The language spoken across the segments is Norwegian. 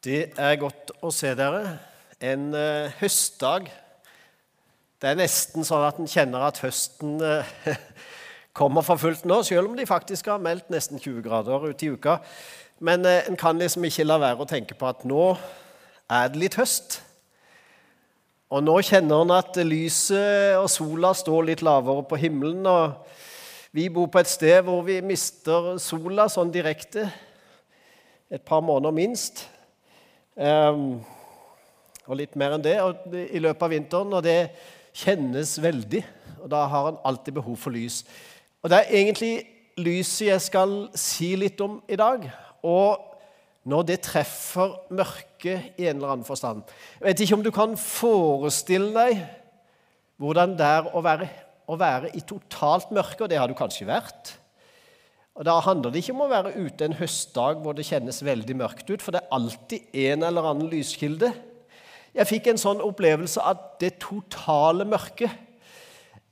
Det er godt å se dere. En uh, høstdag. Det er nesten sånn at en kjenner at høsten uh, kommer for fullt nå, selv om de faktisk har meldt nesten 20 grader ute i uka. Men uh, en kan liksom ikke la være å tenke på at nå er det litt høst. Og nå kjenner en at lyset og sola står litt lavere på himmelen. og Vi bor på et sted hvor vi mister sola sånn direkte et par måneder minst. Um, og litt mer enn det i løpet av vinteren. Og det kjennes veldig. Og da har en alltid behov for lys. Og det er egentlig lyset jeg skal si litt om i dag. Og når det treffer mørket i en eller annen forstand. Jeg vet ikke om du kan forestille deg hvordan det er å være, å være i totalt mørke, og det har du kanskje vært. Og Da handler det ikke om å være ute en høstdag hvor det kjennes veldig mørkt ut, for det er alltid en eller annen lyskilde. Jeg fikk en sånn opplevelse av det totale mørket.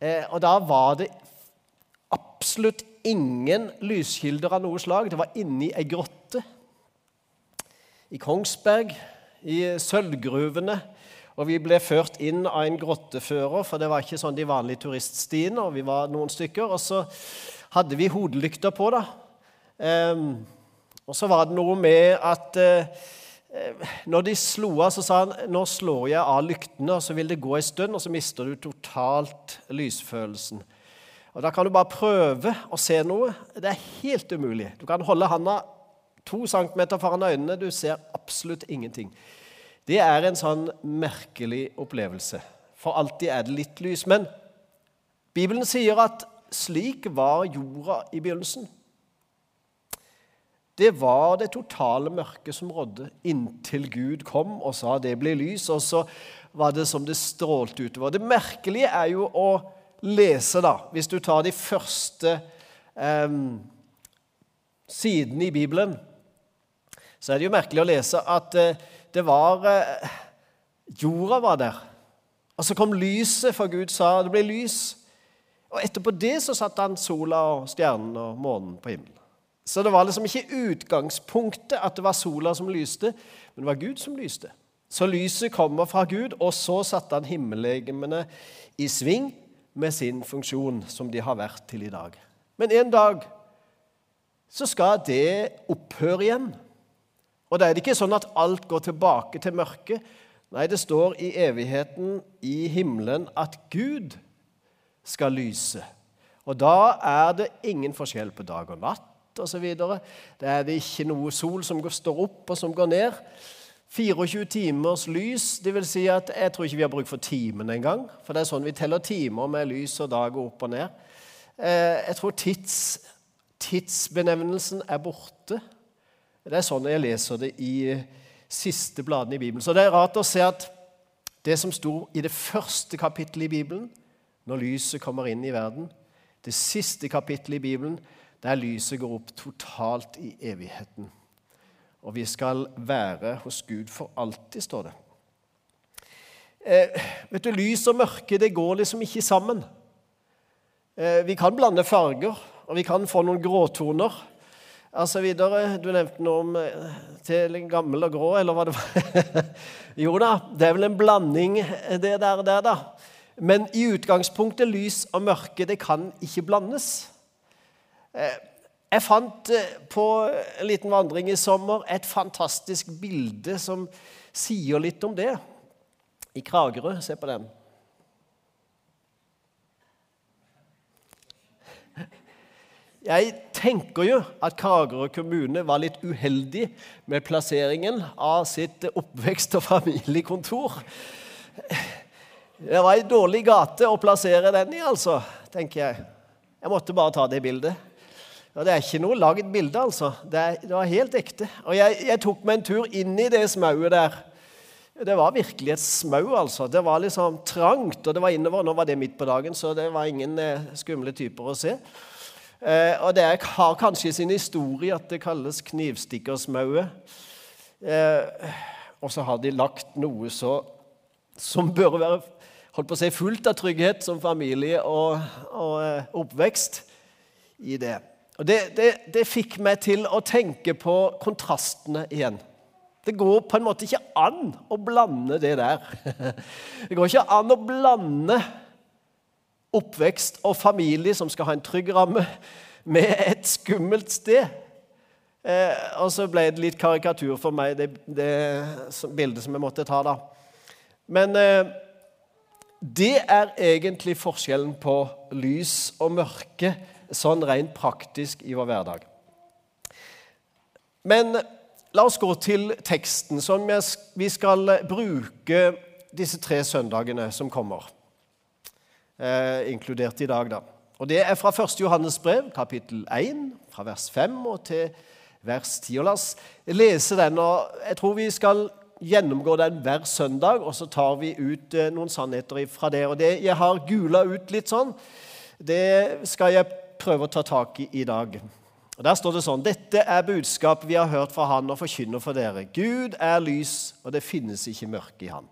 Eh, og da var det absolutt ingen lyskilder av noe slag. Det var inni ei grotte i Kongsberg, i sølvgruvene. Og vi ble ført inn av en grottefører, for det var ikke sånn de vanlige turiststiene. og vi var noen stykker, og så hadde vi hodelykter på. da. Um, og så var det noe med at uh, når de slo av, så sa han nå slår jeg av lyktene, og så vil det gå en stund, og så mister du totalt lysfølelsen. Og Da kan du bare prøve å se noe. Det er helt umulig. Du kan holde handa to centimeter foran øynene. Du ser absolutt ingenting. Det er en sånn merkelig opplevelse. For alltid er det litt lys. Men Bibelen sier at slik var jorda i begynnelsen. Det var det totale mørket som rådde, inntil Gud kom og sa det ble lys. Og så var det som det strålte utover. Det merkelige er jo å lese, da, hvis du tar de første eh, sidene i Bibelen. Så er det jo merkelig å lese at eh, det var eh, Jorda var der. Og så kom lyset, for Gud sa det ble lys. Og etterpå det så satte han sola og stjernen og månen på himmelen. Så det var liksom ikke utgangspunktet at det var sola som lyste, men det var Gud som lyste. Så lyset kommer fra Gud, og så satte han himmellegemene i sving med sin funksjon, som de har vært til i dag. Men en dag så skal det opphøre igjen. Og da er det ikke sånn at alt går tilbake til mørket. Nei, det står i evigheten i himmelen at Gud skal lyse. Og da er det ingen forskjell på dag og natt osv. Det er det ikke noe sol som står opp og som går ned. 24 timers lys, vil si at jeg tror ikke vi har bruk for timen engang. For det er sånn vi teller timer med lys og dag og opp og ned. Eh, jeg tror tids, tidsbenevnelsen er borte. Det er sånn jeg leser det i siste bladene i Bibelen. Så det er rart å se at det som sto i det første kapittelet i Bibelen, når lyset kommer inn i verden. Det siste kapittelet i Bibelen, der lyset går opp totalt i evigheten. Og vi skal være hos Gud for alltid, står det. Eh, vet du, Lys og mørke det går liksom ikke sammen. Eh, vi kan blande farger, og vi kan få noen gråtoner. Altså videre, Du nevnte noe om eh, til gammel og grå, eller hva det var? jo da, det er vel en blanding, det der, der da. Men i utgangspunktet lys og mørke det kan ikke blandes. Eh, jeg fant eh, på en liten vandring i sommer et fantastisk bilde som sier litt om det. I Kragerø. Se på den. Jeg tenker jo at Kragerø kommune var litt uheldig med plasseringen av sitt oppvekst- og familiekontor. Det var ei dårlig gate å plassere den i, altså, tenker jeg. Jeg måtte bare ta det bildet. Og Det er ikke noe lagd bilde, altså. Det, er, det, var helt ekte. Og jeg, jeg tok meg en tur inn i det smauet der. Det var virkelig et smau, altså. Det var liksom trangt, og det var innover. Nå var det midt på dagen, så det var ingen eh, skumle typer å se. Eh, og det har kanskje sin historie at det kalles Knivstikkersmauet. Eh, og så har de lagt noe så som bør være holdt på å si, fullt av trygghet som familie og, og eh, oppvekst i det. Og det, det, det, fikk meg til å tenke på kontrastene igjen. Det går på en måte ikke an å blande det der. Det går ikke an å blande oppvekst og familie som skal ha en trygg ramme, med et skummelt sted. Eh, og så ble det litt karikatur for meg, det, det bildet som jeg måtte ta da. Men eh, det er egentlig forskjellen på lys og mørke, sånn rent praktisk i vår hverdag. Men la oss gå til teksten som vi skal bruke disse tre søndagene som kommer. Eh, inkludert i dag, da. Og Det er fra 1. Johannes brev, kapittel 1, fra vers 5 og til vers 10. Og la oss lese den. og Jeg tror vi skal gjennomgå den hver søndag, og så tar vi ut eh, noen sannheter fra det. Og det jeg har gula ut litt sånn, det skal jeg prøve å ta tak i i dag. Og Der står det sånn Dette er budskapet vi har hørt fra Han og forkynner for dere. Gud er lys, og det finnes ikke mørke i Han.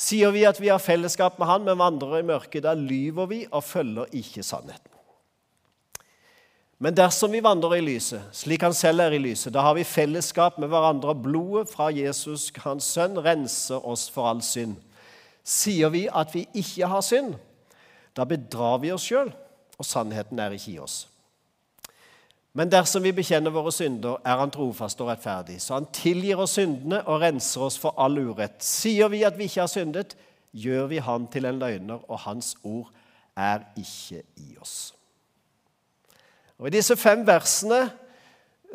Sier vi at vi har fellesskap med Han, men vandrer i mørket, da lyver vi og følger ikke sannheten. Men dersom vi vandrer i lyset, slik Han selv er i lyset, da har vi fellesskap med hverandre, og blodet fra Jesus, Hans sønn, renser oss for all synd. Sier vi at vi ikke har synd, da bedrar vi oss sjøl, og sannheten er ikke i oss. Men dersom vi bekjenner våre synder, er Han trofast og rettferdig, så Han tilgir oss syndene og renser oss for all urett. Sier vi at vi ikke har syndet, gjør vi Han til en løgner, og Hans ord er ikke i oss. Og I disse fem versene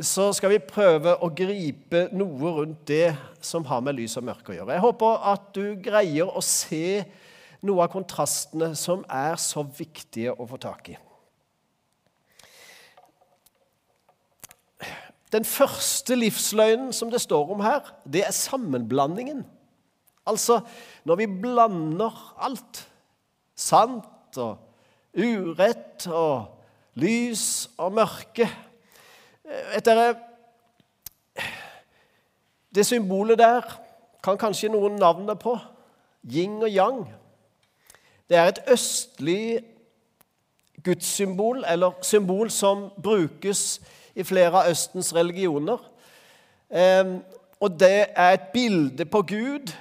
så skal vi prøve å gripe noe rundt det som har med lys og mørke å gjøre. Jeg håper at du greier å se noe av kontrastene som er så viktige å få tak i. Den første livsløgnen som det står om her, det er sammenblandingen. Altså når vi blander alt, sant og urett og lys og mørke. Vet dere Det symbolet der kan kanskje noen navnet på. Yin og yang. Det er et østlig gudssymbol, eller symbol som brukes i flere av Østens religioner. Og det er et bilde på Gud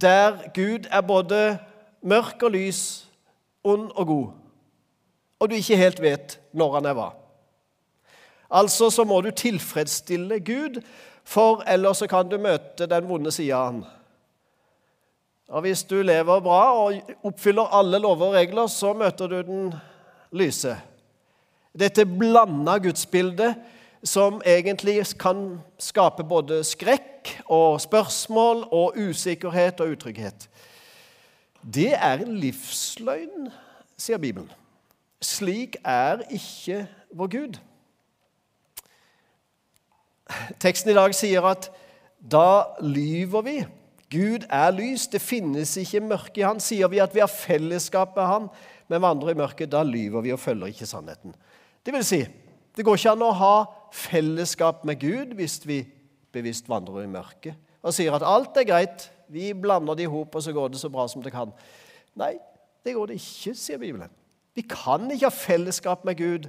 der Gud er både mørk og lys, ond og god og du ikke helt vet når han er hva. Altså så må du tilfredsstille Gud, for ellers så kan du møte den vonde sida av han. Og Hvis du lever bra og oppfyller alle lover og regler, så møter du den lyse. Dette blanda gudsbildet som egentlig kan skape både skrekk og spørsmål og usikkerhet og utrygghet. Det er en livsløgn, sier Bibelen. Slik er ikke vår Gud. Teksten i dag sier at da lyver vi. Gud er lys, det finnes ikke mørke i Han. Sier vi at vi har fellesskap med Han, men vandrer i mørket, da lyver vi og følger ikke sannheten. Det vil si, det går ikke an å ha fellesskap med Gud hvis vi bevisst vandrer i mørket og sier at alt er greit, vi blander det i hop, og så går det så bra som det kan. Nei, det går det ikke, sier Bibelen. Vi kan ikke ha fellesskap med Gud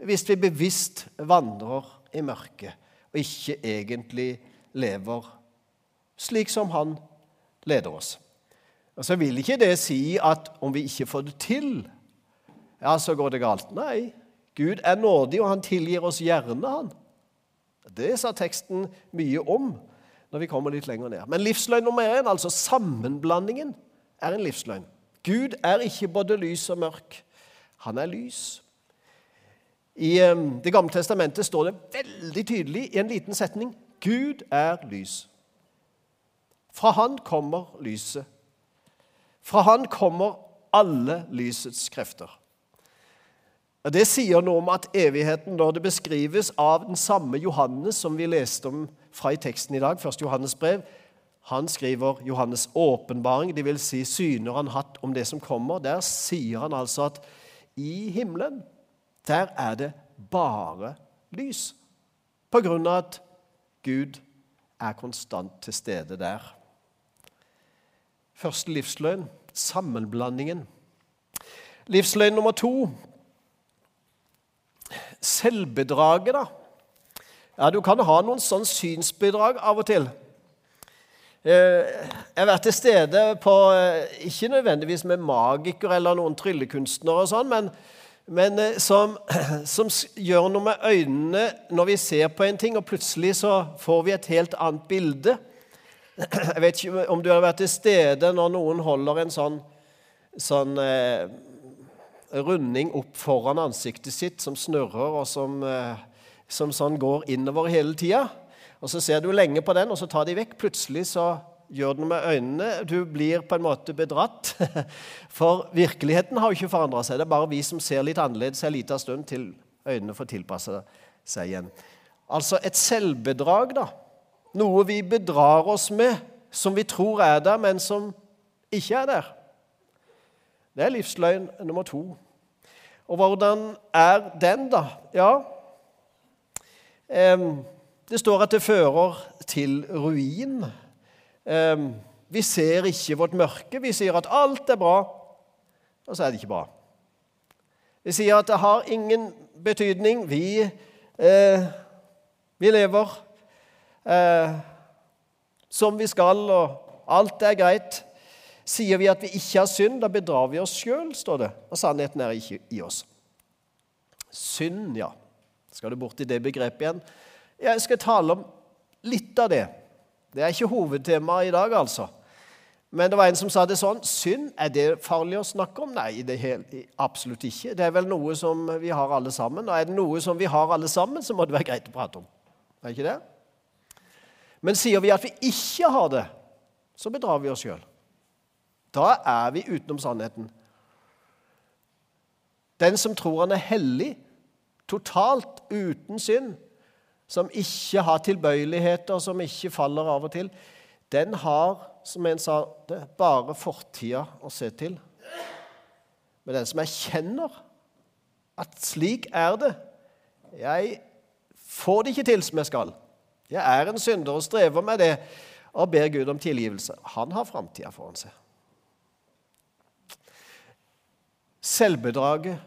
hvis vi bevisst vandrer i mørket og ikke egentlig lever slik som Han leder oss. Og Så vil ikke det si at om vi ikke får det til, ja, så går det galt. Nei, Gud er nådig, og han tilgir oss gjerne, han. Det sa teksten mye om når vi kommer litt lenger ned. Men livsløgn nummer én, altså sammenblandingen, er en livsløgn. Gud er ikke både lys og mørk. Han er lys. I Det gamle testamentet står det veldig tydelig i en liten setning Gud er lys. Fra Han kommer lyset. Fra Han kommer alle lysets krefter. Det sier noe om at evigheten, når det beskrives av den samme Johannes som vi leste om fra i teksten i dag, 1. Johannes brev, han skriver Johannes' åpenbaring, dvs. Si syner han hatt om det som kommer. Der sier han altså at i himmelen, der er det bare lys. På grunn av at Gud er konstant til stede der. Første livsløgn sammenblandingen. Livsløgn nummer to selvbedraget, da. Ja, Du kan ha noen sånn synsbedrag av og til. Eh, jeg har vært til stede på eh, Ikke nødvendigvis med magikere eller noen tryllekunstnere, og sånn, men, men eh, som, som, gjør noe med øynene når vi ser på en ting, og plutselig så får vi et helt annet bilde. Jeg vet ikke om du har vært til stede når noen holder en sånn, sånn eh, runding opp foran ansiktet sitt som snurrer, og som, eh, som sånn går innover hele tida. Og Så ser du lenge på den, og så tar de vekk. Plutselig så gjør den med øynene. Du blir på en måte bedratt. For virkeligheten har jo ikke forandra seg. Det er bare vi som ser litt annerledes en liten stund til øynene får tilpasse seg igjen. Altså et selvbedrag, da. Noe vi bedrar oss med, som vi tror er der, men som ikke er der. Det er livsløgn nummer to. Og hvordan er den, da? Ja eh, det står at det fører til ruin. Ehm, vi ser ikke vårt mørke. Vi sier at alt er bra, og så er det ikke bra. Vi sier at det har ingen betydning. Vi, eh, vi lever eh, som vi skal, og alt er greit. Sier vi at vi ikke har synd, da bedrar vi oss sjøl, står det. Og sannheten er ikke i oss. Synd, ja. Skal du bort i det begrepet igjen? Jeg skal tale om litt av det. Det er ikke hovedtemaet i dag, altså. Men det var en som sa det sånn Synd, er det farlig å snakke om? Nei, er absolutt ikke. Det er vel noe som vi har alle sammen. Og er det noe som vi har alle sammen, så må det være greit å prate om. Er ikke det? Men sier vi at vi ikke har det, så bedrar vi oss sjøl. Da er vi utenom sannheten. Den som tror han er hellig, totalt uten synd, som ikke har tilbøyeligheter, som ikke faller av og til, den har, som en sa, det bare fortida å se til. Men den som erkjenner at slik er det Jeg får det ikke til som jeg skal. Jeg er en synder og strever med det og ber Gud om tilgivelse. Han har framtida foran seg. Selvbedraget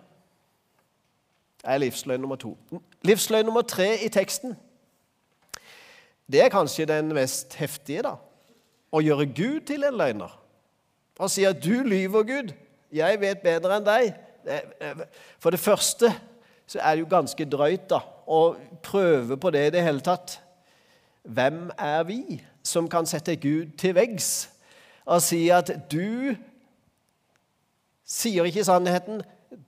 er livsløgn nummer to. Livsløgn nummer tre i teksten det er kanskje den mest heftige. da. Å gjøre Gud til en løgner. Og si at 'du lyver, Gud'. Jeg vet bedre enn deg. For det første så er det jo ganske drøyt da, å prøve på det i det hele tatt. Hvem er vi som kan sette Gud til veggs og si at 'du sier ikke sannheten,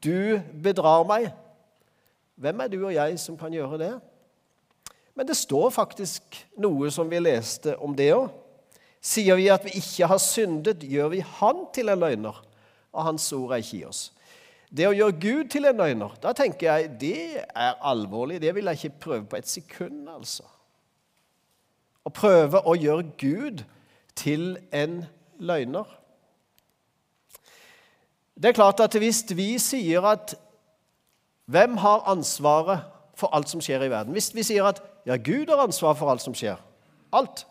du bedrar meg'? Hvem er du og jeg som kan gjøre det? Men det står faktisk noe som vi leste om det òg. Sier vi at vi ikke har syndet, gjør vi Han til en løgner, og Hans ord er ikke i oss. Det å gjøre Gud til en løgner, da tenker jeg det er alvorlig. Det vil jeg ikke prøve på et sekund, altså. Å prøve å gjøre Gud til en løgner. Det er klart at hvis vi sier at hvem har ansvaret for alt som skjer i verden? Hvis vi sier at ja, Gud har ansvar for alt som skjer, alt,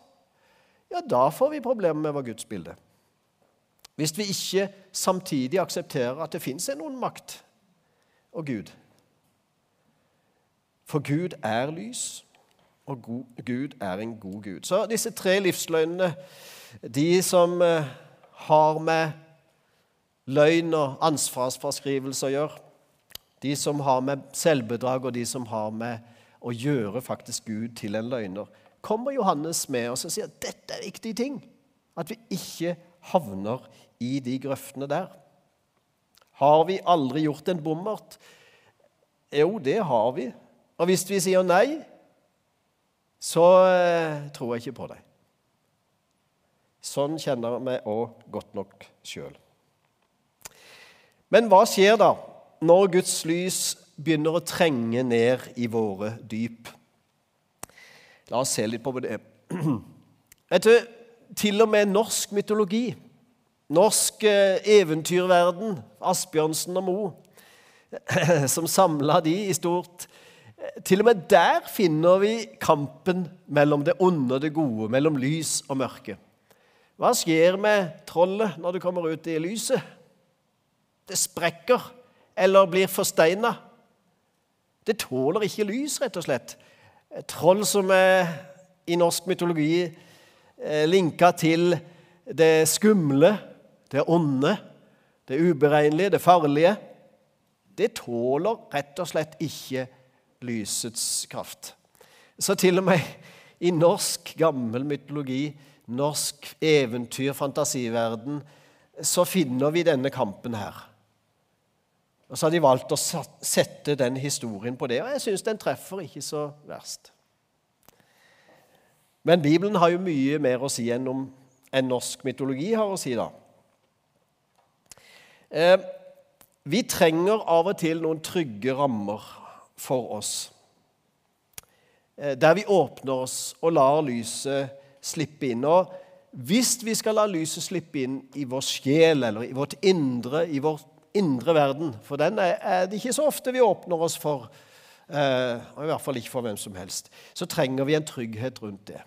ja, da får vi problemer med vår gudsbilde. Hvis vi ikke samtidig aksepterer at det fins en ond makt og Gud. For Gud er lys, og Gud er en god Gud. Så disse tre livsløgnene, de som eh, har med løgn og ansvarsfraskrivelse å gjøre, de som har med selvbedrag, og de som har med å gjøre faktisk Gud til en løgner, kommer Johannes med og sier at dette er viktige ting. At vi ikke havner i de grøftene der. Har vi aldri gjort en bommert? Jo, det har vi. Og hvis vi sier nei, så eh, tror jeg ikke på deg. Sånn kjenner vi òg godt nok sjøl. Men hva skjer da når Guds lys begynner å trenge ned i våre dyp. La oss se litt på det. Etter til og med norsk mytologi, norsk eh, eventyrverden, Asbjørnsen og Moe, som samla de i stort Til og med der finner vi kampen mellom det onde og det gode, mellom lys og mørke. Hva skjer med trollet når det kommer ut i lyset? Det sprekker eller blir forsteina. Det tåler ikke lys, rett og slett. Troll som er i norsk mytologi eh, linka til det skumle, det onde, det uberegnelige, det farlige, det tåler rett og slett ikke lysets kraft. Så til og med i norsk gammel mytologi, norsk eventyr, fantasiverden, så finner vi denne kampen her. Og Så har de valgt å sette den historien på det, og jeg syns den treffer ikke så verst. Men Bibelen har jo mye mer å si enn, om, enn norsk mytologi har å si, da. Eh, vi trenger av og til noen trygge rammer for oss. Eh, der vi åpner oss og lar lyset slippe inn. Og hvis vi skal la lyset slippe inn i vår sjel eller i vårt indre, i vår indre verden, for den er det ikke så ofte vi åpner oss for, eh, og i hvert fall ikke for hvem som helst, så trenger vi en trygghet rundt det.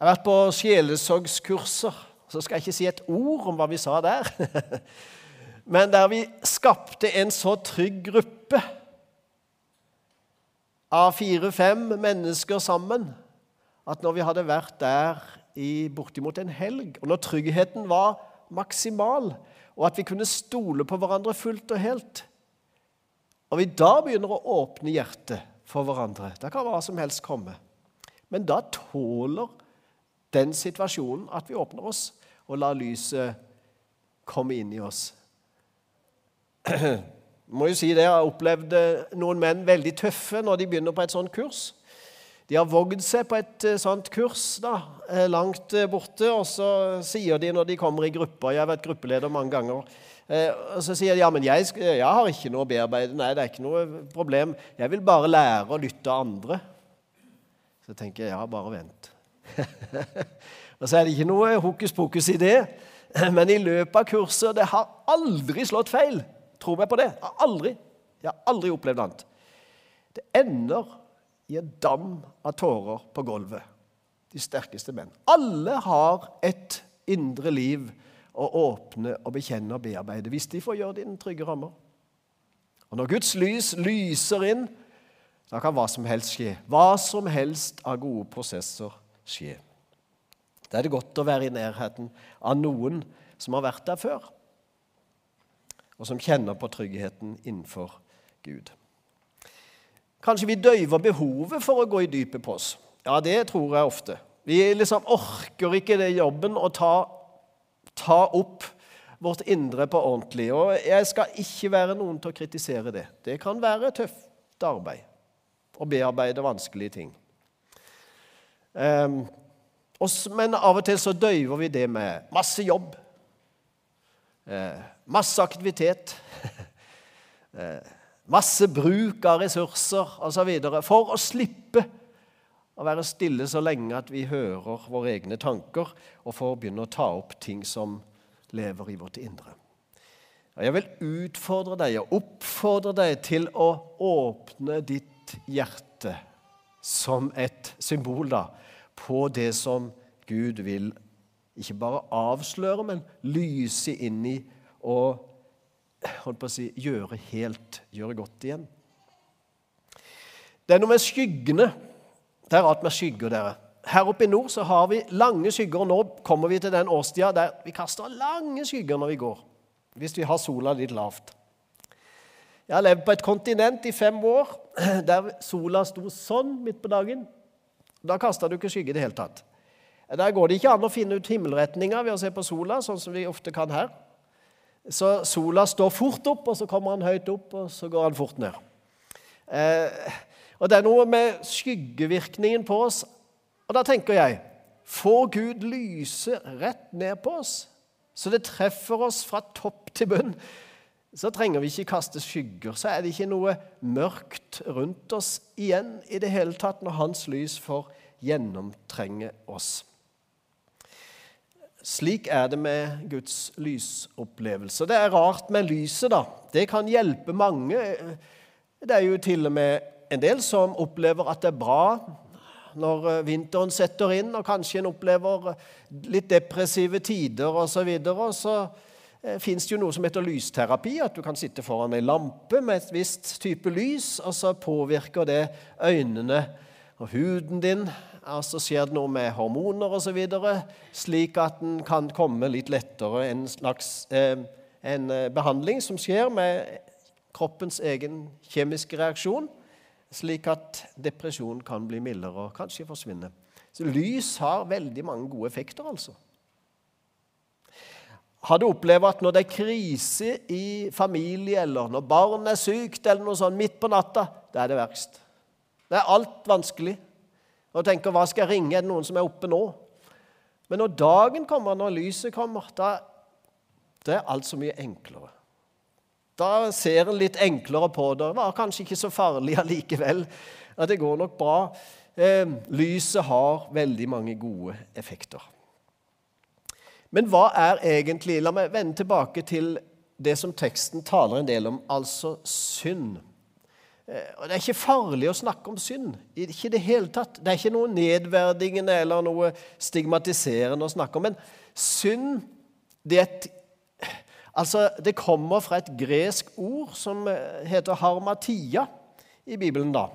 Jeg har vært på sjelesorgskurser så skal jeg ikke si et ord om hva vi sa der. Men der vi skapte en så trygg gruppe av fire-fem mennesker sammen at når vi hadde vært der i bortimot en helg, og når tryggheten var maksimal, og at vi kunne stole på hverandre fullt og helt Og vi da begynner å åpne hjertet for hverandre Da kan hva som helst komme. Men da tåler den situasjonen at vi åpner oss og lar lyset komme inn i oss. Jeg må jo si det, Jeg har opplevd eh, noen menn veldig tøffe når de begynner på et sånt kurs. De har vågd seg på et eh, sånt kurs da, eh, langt borte, og så sier de når de kommer i grupper Jeg har vært gruppeleder mange ganger. Og så sier de ja, men jeg, jeg har ikke noe å bearbeide. Nei, det er ikke noe problem. Jeg vil bare lære å lytte av andre. Så tenker jeg ja, bare vent. Og så er det ikke noe hokus pokus i det. Men i løpet av kurset Det har aldri slått feil. Tro meg på det. Aldri, jeg har aldri opplevd annet. Det ender i en dam av tårer på gulvet. De sterkeste menn. Alle har et indre liv å åpne og bekjenne og bearbeide hvis de får gjøre det innen trygge rammer. Og Når Guds lys lyser inn, da kan hva som helst skje. Hva som helst av gode prosesser skje. Da er det godt å være i nærheten av noen som har vært der før, og som kjenner på tryggheten innenfor Gud. Kanskje vi døyver behovet for å gå i dypet på oss. Ja, det tror jeg ofte. Vi liksom orker ikke det jobben å ta, ta opp vårt indre på ordentlig. Og jeg skal ikke være noen til å kritisere det. Det kan være tøft arbeid å bearbeide vanskelige ting. Um, men av og til så døyver vi det med masse jobb, eh, masse aktivitet, eh, masse bruk av ressurser osv. For å slippe å være stille så lenge at vi hører våre egne tanker, og for å begynne å ta opp ting som lever i vårt indre. Jeg vil utfordre deg og oppfordre deg til å åpne ditt hjerte som et symbol da, på det som Gud vil ikke bare avsløre, men lyse inn i og holdt på å si, gjøre helt, gjøre godt igjen. Det er noe med skyggene. Det er rart med skygger, dere. Her oppe i nord så har vi lange skygger, og nå kommer vi til den årstida der vi kaster lange skygger når vi går. Hvis vi har sola litt lavt. Jeg har levd på et kontinent i fem år der sola sto sånn midt på dagen. Da kasta du ikke skygge i det hele tatt. Der går det ikke an å finne ut himmelretninga ved å se på sola, sånn som vi ofte kan her. Så sola står fort opp, og så kommer han høyt opp, og så går han fort ned. Eh, og Det er noe med skyggevirkningen på oss. Og da tenker jeg Får Gud lyse rett ned på oss, så det treffer oss fra topp til bunn, så trenger vi ikke kaste skygger. Så er det ikke noe mørkt rundt oss igjen i det hele tatt når Hans lys får gjennomtrenge oss. Slik er det med Guds lysopplevelse. Det er rart med lyset, da. Det kan hjelpe mange. Det er jo til og med en del som opplever at det er bra når eh, vinteren setter inn, og kanskje en opplever litt depressive tider osv. Så, så eh, fins det jo noe som heter lysterapi. At du kan sitte foran ei lampe med et visst type lys, og så påvirker det øynene og huden din altså skjer det noe med hormoner osv., slik at den kan komme litt lettere en slags eh, en eh, behandling som skjer med kroppens egen kjemiske reaksjon, slik at depresjon kan bli mildere og kanskje forsvinne. Så lys har veldig mange gode effekter, altså. Har du opplevd at når det er krise i familie, eller når barn er sykt, eller noe sånt midt på natta, da er det verst. Det er alt vanskelig. Og tenker, hva skal jeg ringe? Er det noen som er oppe nå? Men når dagen kommer, når lyset kommer, da, det er alt så mye enklere. Da ser en litt enklere på det. Det var kanskje ikke så farlig allikevel. At det går nok bra. Eh, lyset har veldig mange gode effekter. Men hva er egentlig La meg vende tilbake til det som teksten taler en del om, altså synd. Eh, og Det er ikke farlig å snakke om synd. Ikke det hele tatt. Det er ikke noe nedverdigende eller noe stigmatiserende å snakke om. Men synd det, et, altså, det kommer fra et gresk ord som eh, heter harmatia i Bibelen. da.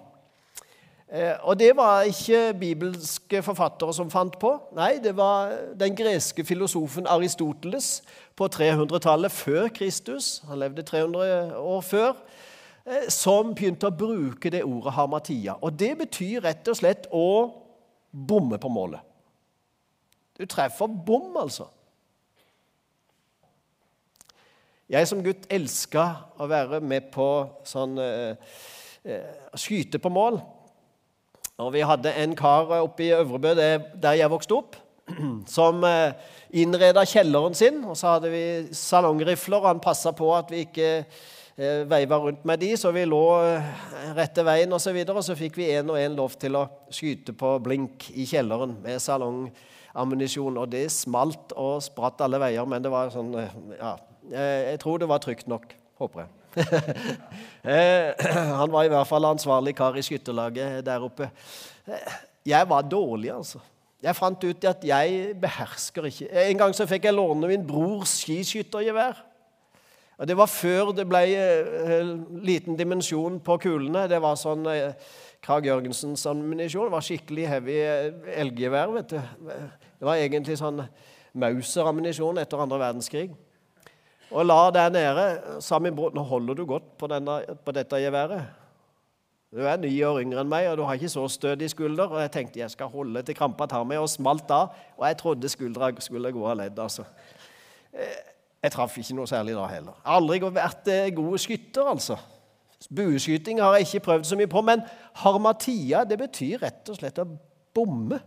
Eh, og det var ikke bibelske forfattere som fant på. Nei, det var den greske filosofen Aristoteles på 300-tallet før Kristus. Han levde 300 år før som begynte å bruke det ordet harmatia. Og det betyr rett og slett å bomme på målet. Du treffer bom, altså. Jeg som gutt elska å være med på sånn eh, eh, skyte på mål. Og vi hadde en kar oppe i Øvrebø, der jeg vokste opp, som eh, innreda kjelleren sin. Og så hadde vi salongrifler, og han passa på at vi ikke Eh, veiva rundt med de, så vi lå eh, rette veien osv. Og, så videre, og så fikk vi en og en lov til å skyte på blink i kjelleren med salongammunisjon. Og det smalt og spratt alle veier, men det var sånn eh, Ja, jeg tror det var trygt nok. Håper jeg. Han var i hvert fall ansvarlig kar i skytterlaget der oppe. Jeg var dårlig, altså. Jeg fant ut at jeg behersker ikke En gang så fikk jeg låne min brors skiskyttergevær. Og Det var før det ble eh, liten dimensjon på kulene. Det var sånn eh, Krag Jørgensens ammunisjon. Var skikkelig heavy eh, elggevær. vet du. Det var egentlig sånn Mauser-ammunisjon etter andre verdenskrig. Og la der nede, sa min bror, nå holder du godt på, denne, på dette geværet. Du er ni år yngre enn meg, og du har ikke så stødig skulder. Og jeg tenkte jeg skal holde til krampa tar meg, og smalt av. Og jeg trodde skuldra skulle gå av ledd. altså. Jeg traff ikke noe særlig da heller. Jeg har aldri vært eh, god skytter, altså. Bueskyting har jeg ikke prøvd så mye på, men harmatia det betyr rett og slett å bomme.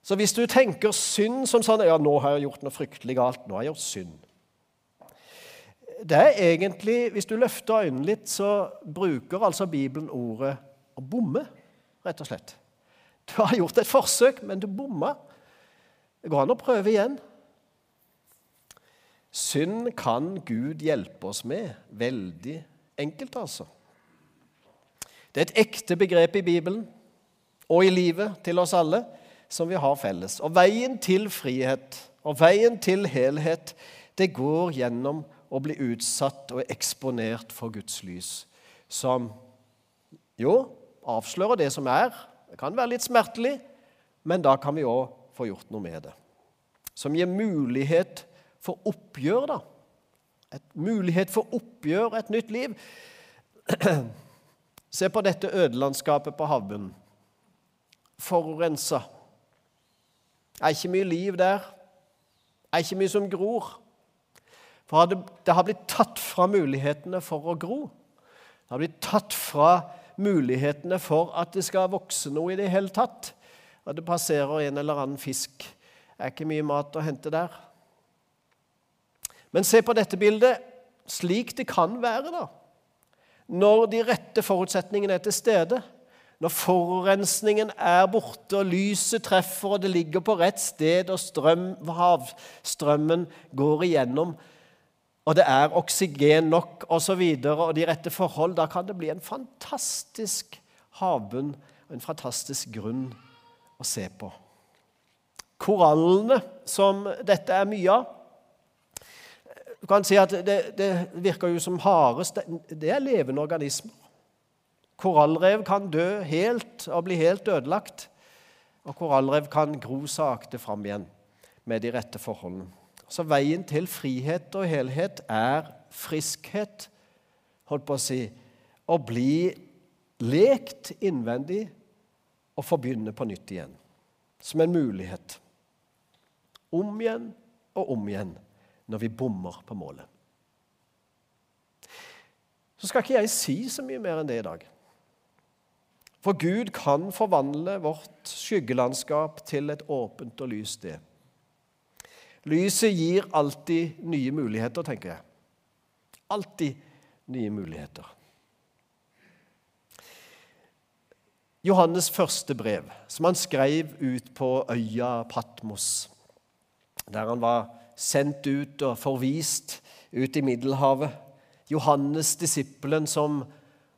Så hvis du tenker synd som sånn Ja, nå har jeg gjort noe fryktelig galt. Nå har jeg gjort synd. Det er egentlig, Hvis du løfter øynene litt, så bruker altså Bibelen ordet å bomme, rett og slett. Du har gjort et forsøk, men du bomma. Det går an å prøve igjen. Synd kan Gud hjelpe oss med. Veldig enkelt, altså. Det er et ekte begrep i Bibelen og i livet til oss alle som vi har felles. Og veien til frihet og veien til helhet, det går gjennom å bli utsatt og eksponert for Guds lys, som jo avslører det som er. Det kan være litt smertelig, men da kan vi òg få gjort noe med det. Som gir mulighet for oppgjør, da. Et mulighet for oppgjør, et nytt liv. Se på dette ødelandskapet på havbunnen. Forurensa. Er ikke mye liv der. Er ikke mye som gror. For det har blitt tatt fra mulighetene for å gro. Det har blitt tatt fra mulighetene for at det skal vokse noe i det hele tatt. At det passerer en eller annen fisk. Er ikke mye mat å hente der. Men se på dette bildet slik det kan være, da. Når de rette forutsetningene er til stede. Når forurensningen er borte, og lyset treffer, og det ligger på rett sted, og strøm, havstrømmen går igjennom, og det er oksygen nok osv., og, så videre, og de rette forhold, da kan det bli en fantastisk havbunn og en fantastisk grunn å se på. Korallene, som dette er mye av, du kan si at det, det virker jo som hares. Det, det er levende organismer. Korallrev kan dø helt og bli helt ødelagt. Og korallrev kan gro sakte fram igjen med de rette forholdene. Så veien til frihet og helhet er friskhet, holdt på å si, å bli lekt innvendig og få begynne på nytt igjen. Som en mulighet. Om igjen og om igjen når vi bommer på målet. Så skal ikke jeg si så mye mer enn det i dag. For Gud kan forvandle vårt skyggelandskap til et åpent og lyst sted. Lyset gir alltid nye muligheter, tenker jeg. Alltid nye muligheter. Johannes' første brev, som han skrev ut på øya Patmos, der han var sendt ut og forvist ut i Middelhavet. Johannes, disippelen som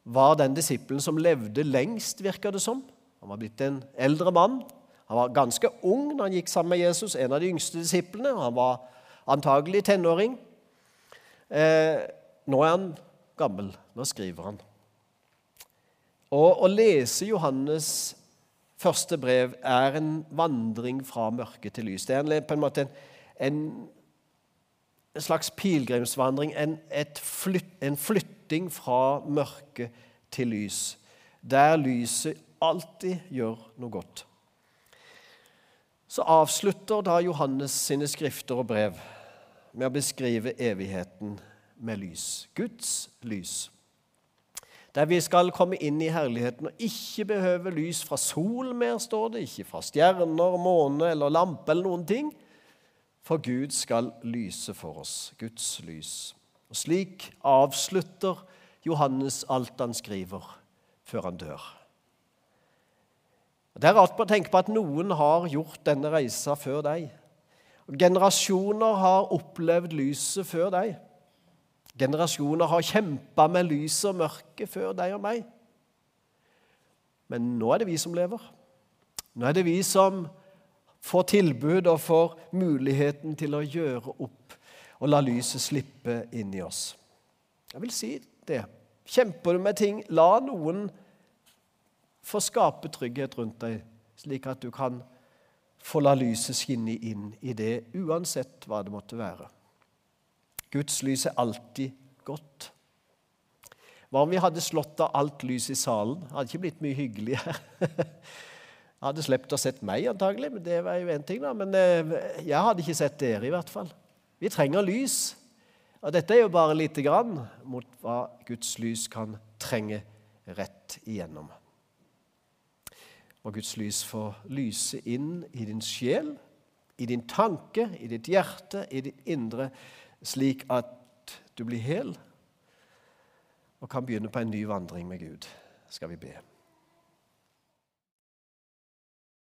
var den disippelen som levde lengst, virker det som. Han var blitt en eldre mann. Han var ganske ung når han gikk sammen med Jesus, en av de yngste disiplene. Han var antagelig tenåring. Eh, nå er han gammel. Nå skriver han. Og Å lese Johannes' første brev er en vandring fra mørke til lys. Det er på en måte en, en, slags pilegrimsvandring, en, flyt, en flytting fra mørke til lys, der lyset alltid gjør noe godt. Så avslutter da Johannes sine skrifter og brev med å beskrive evigheten med lys. Guds lys der vi skal komme inn i herligheten og ikke behøve lys fra sol mer, står det, ikke fra stjerner, måne eller lampe eller noen ting. For Gud skal lyse for oss, Guds lys. Og Slik avslutter Johannes alt han skriver, før han dør. Det er rart å tenke på at noen har gjort denne reisa før deg. Generasjoner har opplevd lyset før deg. Generasjoner har kjempa med lys og mørke før deg og meg. Men nå er det vi som lever. Nå er det vi som får tilbud og får muligheten til å gjøre opp og la lyset slippe inn i oss. Jeg vil si det. Kjemper du med ting, la noen få skape trygghet rundt deg, slik at du kan få la lyset skinne inn i det, uansett hva det måtte være. Guds lys er alltid godt. Hva om vi hadde slått av alt lys i salen? Det hadde ikke blitt mye hyggelig her. Jeg hadde sluppet å sett meg, antagelig, men det var jo én ting. da. Men eh, jeg hadde ikke sett dere, i hvert fall. Vi trenger lys. Og dette er jo bare lite grann mot hva Guds lys kan trenge rett igjennom. Og Guds lys får lyse inn i din sjel, i din tanke, i ditt hjerte, i ditt indre slik at du blir hel og kan begynne på en ny vandring med Gud, skal vi be.